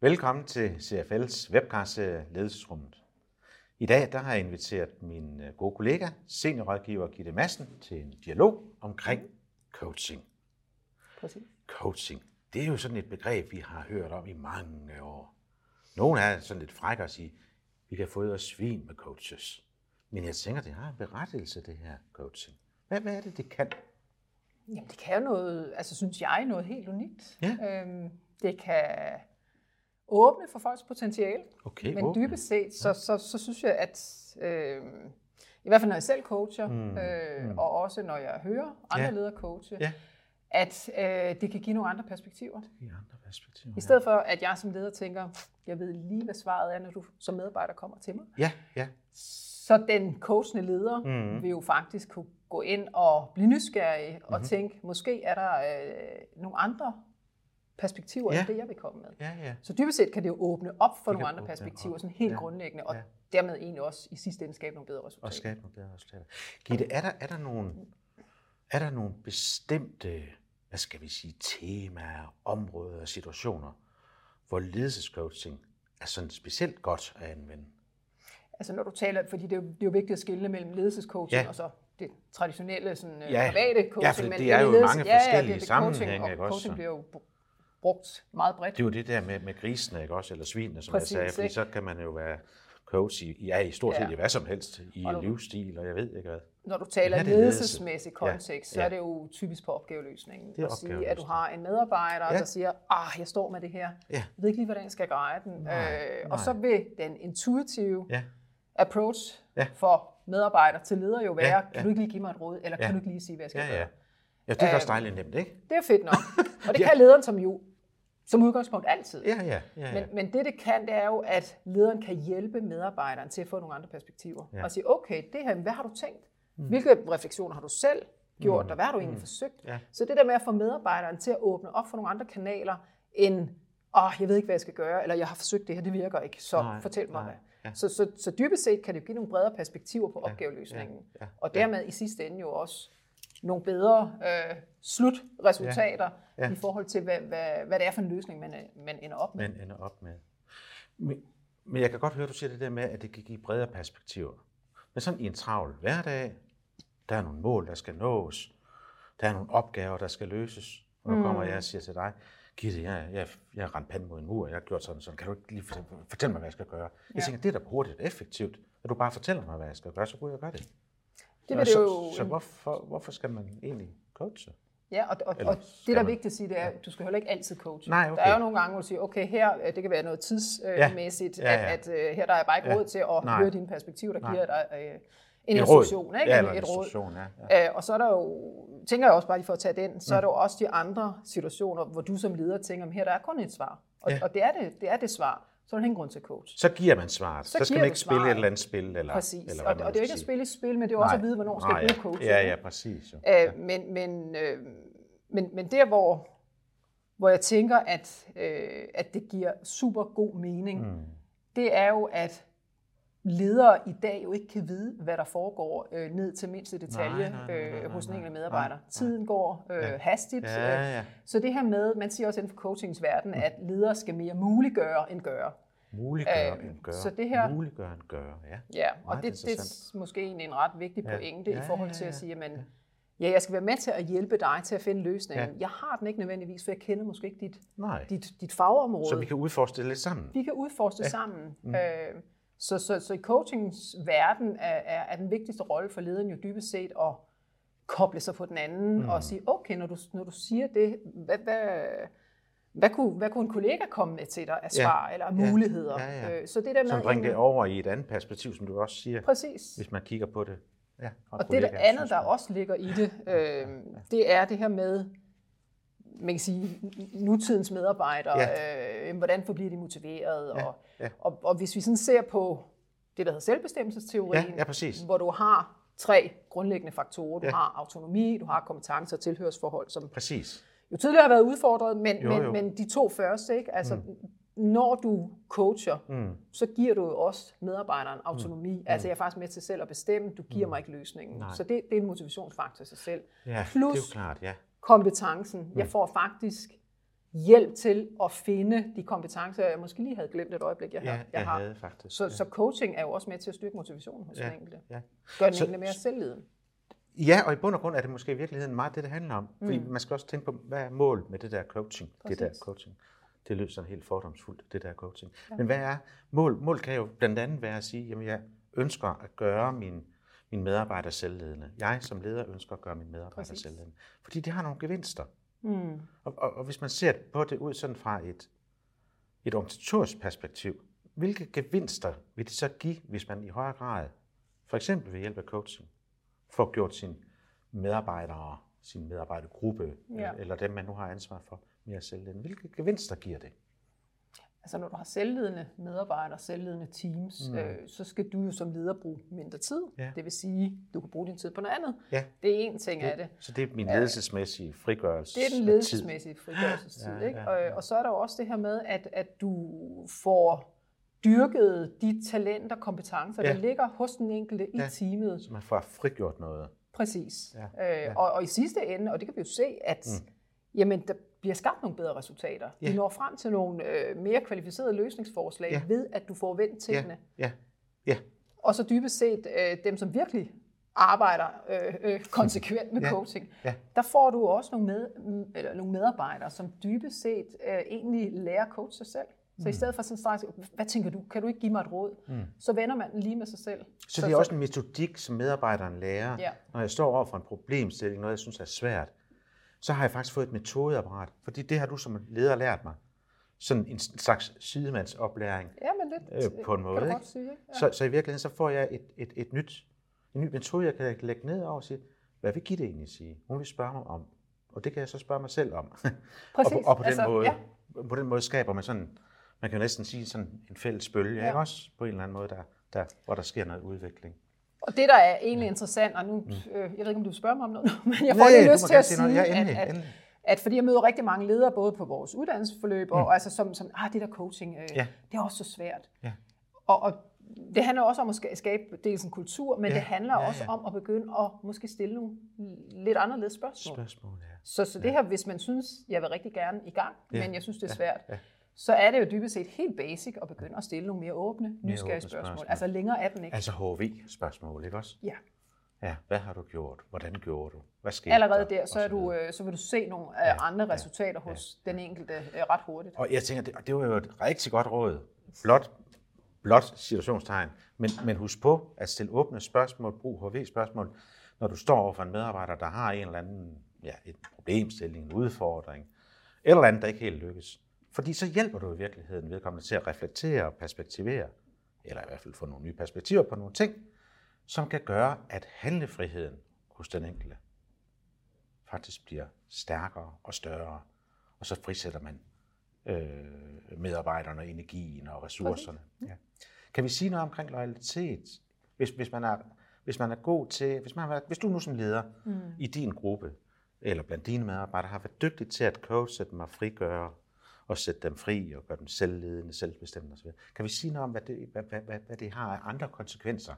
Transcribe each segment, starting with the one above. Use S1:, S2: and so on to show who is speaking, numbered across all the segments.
S1: Velkommen til CFL's webcast Ledelsesrummet. I dag der har jeg inviteret min øh, gode kollega, seniorrådgiver Gitte Madsen, til en dialog omkring coaching.
S2: Præcis.
S1: Coaching, det er jo sådan et begreb, vi har hørt om i mange år. Nogle er sådan lidt frække at sige, vi kan få os svin med coaches. Men jeg tænker, det har en berettigelse, det her coaching. Hvad, hvad er det, det kan?
S2: Jamen, det kan jo noget, altså synes jeg, noget helt unikt.
S1: Ja.
S2: Øhm, det kan åbne for folks potentiale.
S1: Okay,
S2: Men
S1: åbne.
S2: dybest set, så, så, så synes jeg, at øh, i hvert fald når jeg selv coacher, mm. Øh,
S1: mm.
S2: og også når jeg hører andre
S1: Ja.
S2: ledere coache,
S1: Ja.
S2: at øh, det kan give nogle andre perspektiver.
S1: I andre perspektiver.
S2: I stedet for, at jeg som leder tænker, jeg ved lige, hvad svaret er, når du som medarbejder kommer til mig.
S1: Ja, ja.
S2: Så den coachende leder
S1: Mhm.
S2: mm. vil jo faktisk kunne gå ind og blive nysgerrig
S1: Mhm.
S2: og tænke, måske er der øh, nogle andre perspektiver,
S1: Ja.
S2: end det, jeg vil komme med.
S1: Ja, ja.
S2: Så dybest set kan det jo åbne op for
S1: Det
S2: nogle andre perspektiver, sådan helt
S1: Ja.
S2: grundlæggende, og
S1: Ja.
S2: dermed egentlig også i sidste ende skabe nogle bedre resultater.
S1: Og skabe nogle bedre resultater. Gitte, er der, er der nogle, er der nogle bestemte, hvad skal vi sige, temaer, områder og situationer, hvor ledelsescoaching er sådan specielt godt at anvende?
S2: Altså når du taler, fordi det er jo, det er jo vigtigt at skille mellem ledelsescoaching
S1: Ja.
S2: og så det traditionelle sådan, øh,
S1: Ja.
S2: private
S1: Ja,
S2: coaching.
S1: for
S2: men
S1: det er jo
S2: ledelse-
S1: mange
S2: ja, ja,
S1: forskellige
S2: det, det,
S1: sammenhænge,
S2: coaching,
S1: ikke
S2: og
S1: også?
S2: coaching bliver jo br- brugt meget bredt.
S1: Det er jo det der med, med grisene, ikke også? Eller svinene, som
S2: Præcis,
S1: jeg sagde. Fordi
S2: ikke?
S1: så kan man jo være coach i, ja, i stort set
S2: Ja.
S1: i hvad som helst. I
S2: Og
S1: livsstil, og jeg ved ikke hvad.
S2: Når du taler
S1: Ja, det ledelse.
S2: ledelsesmæssig kontekst, så
S1: Ja.
S2: er det jo typisk på opgaveløsningen.
S1: Det er
S2: at sige, at du har en medarbejder,
S1: Ja.
S2: der siger, ah, jeg står med det her.
S1: Ja.
S2: Jeg ved ikke lige, hvordan jeg skal greje den.
S1: Nej,
S2: øh, og så
S1: nej.
S2: vil den intuitive
S1: Ja,
S2: approach
S1: Ja.
S2: for medarbejder til leder jo være,
S1: Ja,
S2: kan
S1: ja.
S2: du ikke lige give mig et råd, eller kan
S1: Ja.
S2: du ikke lige sige, hvad jeg skal
S1: ja,
S2: gøre?
S1: ja. Ja, det er også
S2: Øhm,
S1: dejligt nemt, ikke?
S2: Det er fedt nok. Og det
S1: Ja.
S2: kan lederen som jo som udgangspunkt altid.
S1: Ja, ja, ja. ja.
S2: Men, men det, det kan, det er jo, at lederen kan hjælpe medarbejderen til at få nogle andre perspektiver.
S1: Ja.
S2: Og sige, okay, det her, hvad har du tænkt? Mm. Hvilke refleksioner har du selv gjort, og hvad har du egentlig forsøgt?
S1: Mm. Ja.
S2: Så det der med at få medarbejderen til at åbne op for nogle andre kanaler, end, åh, jeg ved ikke, hvad jeg skal gøre, eller jeg har forsøgt det her, det virker ikke, så
S1: Nej,
S2: fortæl mig
S1: nej,
S2: hvad.
S1: ja.
S2: Så, så, så dybest set kan det give nogle bredere perspektiver på opgaveløsningen,
S1: ja,
S2: og dermed i sidste ende jo også nogle bedre øh, slutresultater
S1: Ja, ja.
S2: i forhold til, hvad, hvad, hvad det er for en løsning, man, man ender op med.
S1: men ender op med. Men, men jeg kan godt høre, du siger det der med, at det kan give bredere perspektiver. Men sådan i en travl hverdag, der er nogle mål, der skal nås, der er nogle opgaver, der skal løses. Og nu kommer jeg og siger til dig, Gitte, jeg, jeg, jeg har rendt panden mod en mur, jeg har gjort sådan sådan. Kan du ikke lige fortælle, fortælle mig, hvad jeg skal gøre? Jeg
S2: Ja.
S1: tænker, det er da hurtigt og effektivt. At du bare fortæller mig, hvad jeg skal gøre, så kunne jeg gøre det.
S2: Det vil det
S1: så,
S2: jo,
S1: så hvorfor, hvorfor skal man egentlig coache?
S2: ja, og, og,
S1: Eller
S2: og det, der er vigtigt at sige, det er, at du skal heller ikke altid coache.
S1: Nej, okay.
S2: Der er jo nogle gange, hvor du siger, okay, her, øh, det kan være noget tidsmæssigt,
S1: Ja, ja.
S2: at, at øh, her der er bare ikke
S1: Ja.
S2: råd til at
S1: Nej.
S2: høre dine perspektiver, der
S1: Nej.
S2: giver dig øh, en
S1: Et råd.
S2: instruktion, ikke?
S1: Ja,
S2: En-
S1: eller en
S2: et råd.
S1: ja. ja.
S2: Øh, og så er der jo, tænker jeg også bare lige for at tage den, så
S1: Mm.
S2: er der jo også de andre situationer, hvor du som leder tænker, "Men her der er kun et svar. Og,
S1: Ja.
S2: og det, er det, det er det svar. Så er der ingen grund til coach.
S1: Så giver man svaret. Så,
S2: Så
S1: skal man ikke spille et eller andet spil. Eller,
S2: Præcis.
S1: Eller
S2: og, og det er jo ikke at spille et spil, men det er også at vide, hvornår skal
S1: Nej, ja.
S2: bruge coaching.
S1: Ja, ja, præcis. Jo.
S2: Øh, men, men, øh, men, men der, hvor, hvor jeg tænker, at, øh, at det giver super god mening, mm. det er jo, at ledere i dag jo ikke kan vide, hvad der foregår øh, ned til mindste detalje
S1: Nej, nej, nej, nej,
S2: øh,
S1: nej,
S2: hos den
S1: nej,
S2: enkelte medarbejder.
S1: nej, nej.
S2: Tiden går øh,
S1: Ja.
S2: hastigt.
S1: Ja,
S2: øh,
S1: ja.
S2: Så det her med, man siger også inden for coachingsverdenen, at ledere skal mere muliggøre end gøre.
S1: Muliggøre
S2: Øh,
S1: en gøre.
S2: så det her-
S1: Muliggøre en gøre, ja.
S2: Ja, og
S1: Meget
S2: det, det er måske egentlig en ret vigtig
S1: Ja.
S2: pointe
S1: Ja,
S2: i forhold
S1: ja,
S2: til
S1: ja,
S2: at sige, at ja, jeg skal være med til at hjælpe dig til at finde løsningen.
S1: Ja.
S2: Jeg har den ikke nødvendigvis, for jeg kender måske ikke dit,
S1: Nej.
S2: dit, dit fagområde.
S1: Så vi kan udforske det lidt sammen.
S2: vi kan udforske
S1: Ja.
S2: ja. sammen. Mm. Øh, så, så, så i coachings verden er, er, er den vigtigste rolle for lederen jo dybest set at koble sig på den anden mm. og sige, okay, når du, når du siger det, hvad, hvad, hvad, kunne, hvad kunne en kollega komme med til dig af
S1: Ja.
S2: svar eller af muligheder?
S1: Ja, ja.
S2: Øh, så det der med
S1: Så bringe det over i et andet perspektiv, som du også siger,
S2: Præcis.
S1: hvis man kigger på det. Ja, fra
S2: Og det der andet, der også ligger i det, øh, det er det her med, man kan sige, nutidens medarbejdere, ja. øh, hvordan forbliver de motiveret,
S1: Ja,
S2: og,
S1: ja.
S2: Og, og hvis vi sådan ser på det, der hedder selvbestemmelsesteorien,
S1: Ja, ja, præcis.
S2: hvor du har tre grundlæggende faktorer. Du
S1: Ja.
S2: har autonomi, du har kompetencer og tilhørsforhold, som
S1: Præcis.
S2: jo tidligere har været udfordret, men,
S1: Jo,
S2: men,
S1: jo.
S2: men de to første, ikke? Altså, mm. når du coacher, mm. så giver du jo også medarbejderen autonomi. Mm. Altså jeg er faktisk med til selv at bestemme, du giver mm. mig ikke løsningen. Nej. Så det, det er en motivationsfaktor i sig selv.
S1: Ja,
S2: Plus
S1: det er jo klart, ja.
S2: Kompetencen. Mm. Jeg får faktisk hjælp til at finde de kompetencer, jeg måske lige havde glemt et øjeblik, jeg,
S1: Ja,
S2: har.
S1: jeg
S2: har.
S1: havde faktisk,
S2: Så,
S1: ja.
S2: så coaching er jo også med til at styrke motivationen hos
S1: Ja,
S2: den enkelte.
S1: ja.
S2: Gør den
S1: Så-
S2: enkelte mere selvliden.
S1: Ja, og i bund og grund er det måske i virkeligheden meget det, det handler om. Fordi man skal også tænke på, hvad er målet med det der coaching? Det der
S2: Mm. Præcis.
S1: coaching. Det lyder sådan helt fordomsfuldt, det der coaching. Ja. Men hvad er mål? Mål kan jo blandt andet være at sige, jamen jeg ønsker at gøre min, min medarbejder selvledende. Jeg som leder ønsker at gøre min medarbejder
S2: Præcis.
S1: selvledende. Fordi det har nogle gevinster.
S2: Mm.
S1: Og, og, og hvis man ser på det ud sådan fra et, et organisatorisk perspektiv, hvilke gevinster vil det så give, hvis man i højere grad, for eksempel ved hjælp af coaching, får gjort sine medarbejdere, sin medarbejdergruppe,
S2: Ja.
S1: eller dem, man nu har ansvar for, mere selvledende. Hvilke gevinster giver det?
S2: Altså når du har selvledende medarbejdere, selvledende teams, mm. øh, så skal du jo som leder bruge mindre tid.
S1: Ja.
S2: Det vil sige, du kan bruge din tid på noget andet.
S1: Ja.
S2: Det er en ting af det.
S1: Så det er min ledelsesmæssige frigørelse.
S2: Det er den ledelsesmæssige frigørelsestid.
S1: Ja,
S2: Ja,
S1: ja,
S2: ikke?
S1: ja.
S2: Og, og så er der jo også det her med, at, at du får dyrket de talenter og kompetencer,
S1: Ja.
S2: der ligger hos den enkelte i
S1: Ja.
S2: teamet.
S1: Så man får frigjort noget.
S2: Præcis.
S1: Ja,
S2: Øh, og, og i sidste ende, og det kan vi jo se, at mm. Jamen, der bliver skabt nogle bedre resultater.
S1: Ja.
S2: Vi når frem til nogle øh, mere kvalificerede løsningsforslag
S1: Ja.
S2: ved, at du får vendt tingene.
S1: Ja, ja,
S2: Og så dybest set øh, dem, som virkelig arbejder øh, øh, konsekvent med
S1: Ja.
S2: coaching,
S1: Ja.
S2: der får du også nogle, med, mm, eller nogle medarbejdere, som dybest set øh, egentlig lærer at coache sig selv. Så
S1: Mm.
S2: i stedet for sådan straks, hvad tænker du, kan du ikke give mig et råd? Mm. Så vender man den lige med sig selv.
S1: Så det er også en metodik, som medarbejderen lærer.
S2: Ja.
S1: Når jeg står over for en problemstilling, noget jeg synes er svært, så har jeg faktisk fået et metodeapparat. Fordi det har du som leder lært mig. Sådan en slags sidemandsoplæring
S2: Ja, men lidt,
S1: øh, på en måde. ikke?
S2: godt sige. Ja.
S1: Så, så i virkeligheden så får jeg et, et, et nyt, en ny metode, jeg kan lægge ned over og sige, hvad vil Gitte egentlig sige? Hun vil spørge mig om. Og det kan jeg så spørge mig selv om.
S2: Præcis.
S1: og, på, og på, den
S2: Altså,
S1: måde,
S2: ja.
S1: på den måde skaber man sådan, man kan jo næsten sige sådan en fælles bølge. Ja. ikke også? På en eller anden måde, der, der, hvor der sker noget udvikling.
S2: Og det, der er egentlig interessant, og nu, øh, jeg ved ikke, om du vil spørge mig om noget, men jeg får
S1: Nej,
S2: lige lyst til at
S1: sige. Ja, endelig,
S2: at, at,
S1: endelig.
S2: at fordi jeg møder rigtig mange ledere, både på vores uddannelsesforløb, mm. og altså som, som ah, det der coaching, øh,
S1: Ja.
S2: det er også så svært.
S1: Ja.
S2: Og, og det handler også om at ska- skabe dels en kultur, men
S1: Ja,
S2: det handler
S1: ja,
S2: også
S1: ja.
S2: om at begynde at måske stille nogle lidt anderledes spørgsmål.
S1: Spørgsmål, ja.
S2: Så, så det her, hvis man synes, jeg vil rigtig gerne i gang,
S1: Ja,
S2: men jeg synes, det er svært,
S1: ja.
S2: Så er det jo dybest set helt basic at begynde at stille nogle mere åbne, nysgerrige
S1: åbne
S2: spørgsmål.
S1: spørgsmål.
S2: Altså længere er den ikke.
S1: Altså HV-spørgsmål, ikke også?
S2: Ja.
S1: Ja, hvad har du gjort? Hvordan gjorde du? Hvad skete
S2: Allerede
S1: der?
S2: der, så, er du, øh, så vil du se nogle øh,
S1: Ja,
S2: andre
S1: ja,
S2: resultater hos den enkelte øh, ret hurtigt.
S1: Og jeg tænker, det, det var jo et rigtig godt råd. Blot, blot situationstegn. Men, men husk på at stille åbne spørgsmål, brug HV-spørgsmål, når du står over for en medarbejder, der har en eller anden ja, et problemstilling, en udfordring, eller andet, der ikke helt lykkes. Fordi så hjælper du i virkeligheden vedkommende til at reflektere og perspektivere, eller i hvert fald få nogle nye perspektiver på nogle ting, som kan gøre, at handlefriheden hos den enkelte faktisk bliver stærkere og større, og så frisætter man øh, medarbejderne, energien og ressourcerne. Ja. Kan vi sige noget omkring loyalitet? Hvis, hvis, man er, hvis man er god til, hvis, man har hvis du nu som leder mm. i din gruppe, eller blandt dine medarbejdere, har været dygtig til at coache dem og frigøre, og sætte dem fri og gøre dem selvledende, selvbestemmende osv. Kan vi sige noget om, hvad det, hvad, hvad, hvad, hvad det har af andre konsekvenser?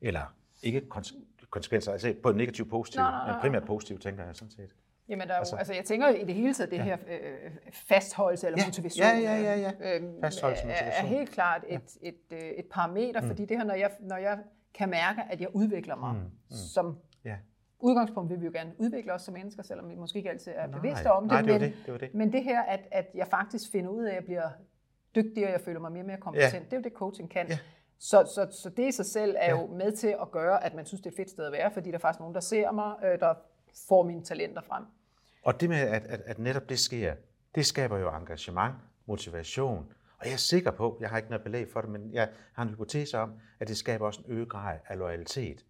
S1: Eller ikke konse- konsekvenser, altså på negativ positiv,
S2: Nej, nej, nej.
S1: primært positiv, tænker jeg sådan set.
S2: Jamen, der er jo, altså, jeg tænker i det hele taget, det her øh, fastholdelse eller
S1: Ja,
S2: motivation,
S1: ja, ja, ja, ja.
S2: øh,
S1: Fastholdelse,
S2: er, er
S1: motivation.
S2: helt klart et, et, øh, et parameter, mm. fordi det her, når jeg, når jeg kan mærke, at jeg udvikler mig mm. Mm. som
S1: Ja.
S2: Udgangspunkt vil vi jo gerne udvikle os som mennesker, selvom vi måske ikke altid er bevidste om det.
S1: nej, det
S2: men,
S1: det, det var det.
S2: men det her, at, at jeg faktisk finder ud af, at jeg bliver dygtigere, jeg føler mig mere og mere kompetent,
S1: Ja.
S2: det er jo det, coaching kan.
S1: Ja.
S2: Så, så, så det i sig selv er jo med til at gøre, at man synes, det er et fedt sted at være, fordi der er faktisk nogen, der ser mig, øh, der får mine talenter frem.
S1: Og det med, at, at, at netop det sker, det skaber jo engagement, motivation. Og jeg er sikker på, jeg har ikke noget belæg for det, men jeg har en hypotese om, at det skaber også en øget grad af loyalitet.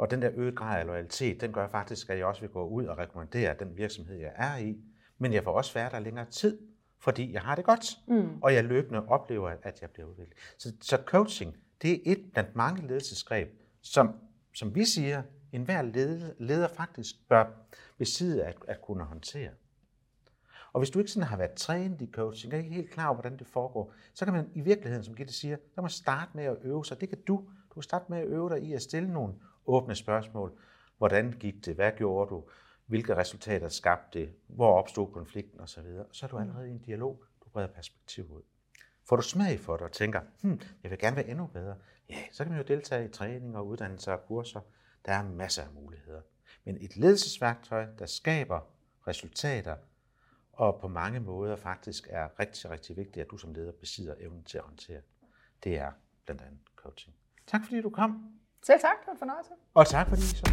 S1: Og den der øget grad af loyalitet, den gør faktisk, at jeg også vil gå ud og rekommendere den virksomhed, jeg er i. Men jeg får også være der længere tid, fordi jeg har det godt. Mm. Og jeg løbende oplever, at jeg bliver udviklet. Så, så coaching, det er et blandt mange ledelsesgreb, som, som vi siger, enhver leder, leder faktisk bør besidde at, at kunne håndtere. Og hvis du ikke sådan har været trænet i coaching, og ikke helt klar over, hvordan det foregår, så kan man i virkeligheden, som Gitte siger, så kan man starte med at øve sig. Det kan du. Du kan starte med at øve dig i at stille nogle åbne spørgsmål. Hvordan gik det? Hvad gjorde du? Hvilke resultater skabte det? Hvor opstod konflikten osv.? Og så er du allerede i en dialog. Du breder perspektiv ud. Får du smag for det og tænker, hmm, jeg vil gerne være endnu bedre, ja, så kan man jo deltage i træning og uddannelser og kurser. Der er masser af muligheder. Men et ledelsesværktøj, der skaber resultater, og på mange måder faktisk er rigtig, rigtig vigtigt, at du som leder besidder evnen til at håndtere, det er blandt andet coaching. Tak fordi du kom.
S2: Selv tak, det var en fornøjelse.
S1: Og tak fordi I så.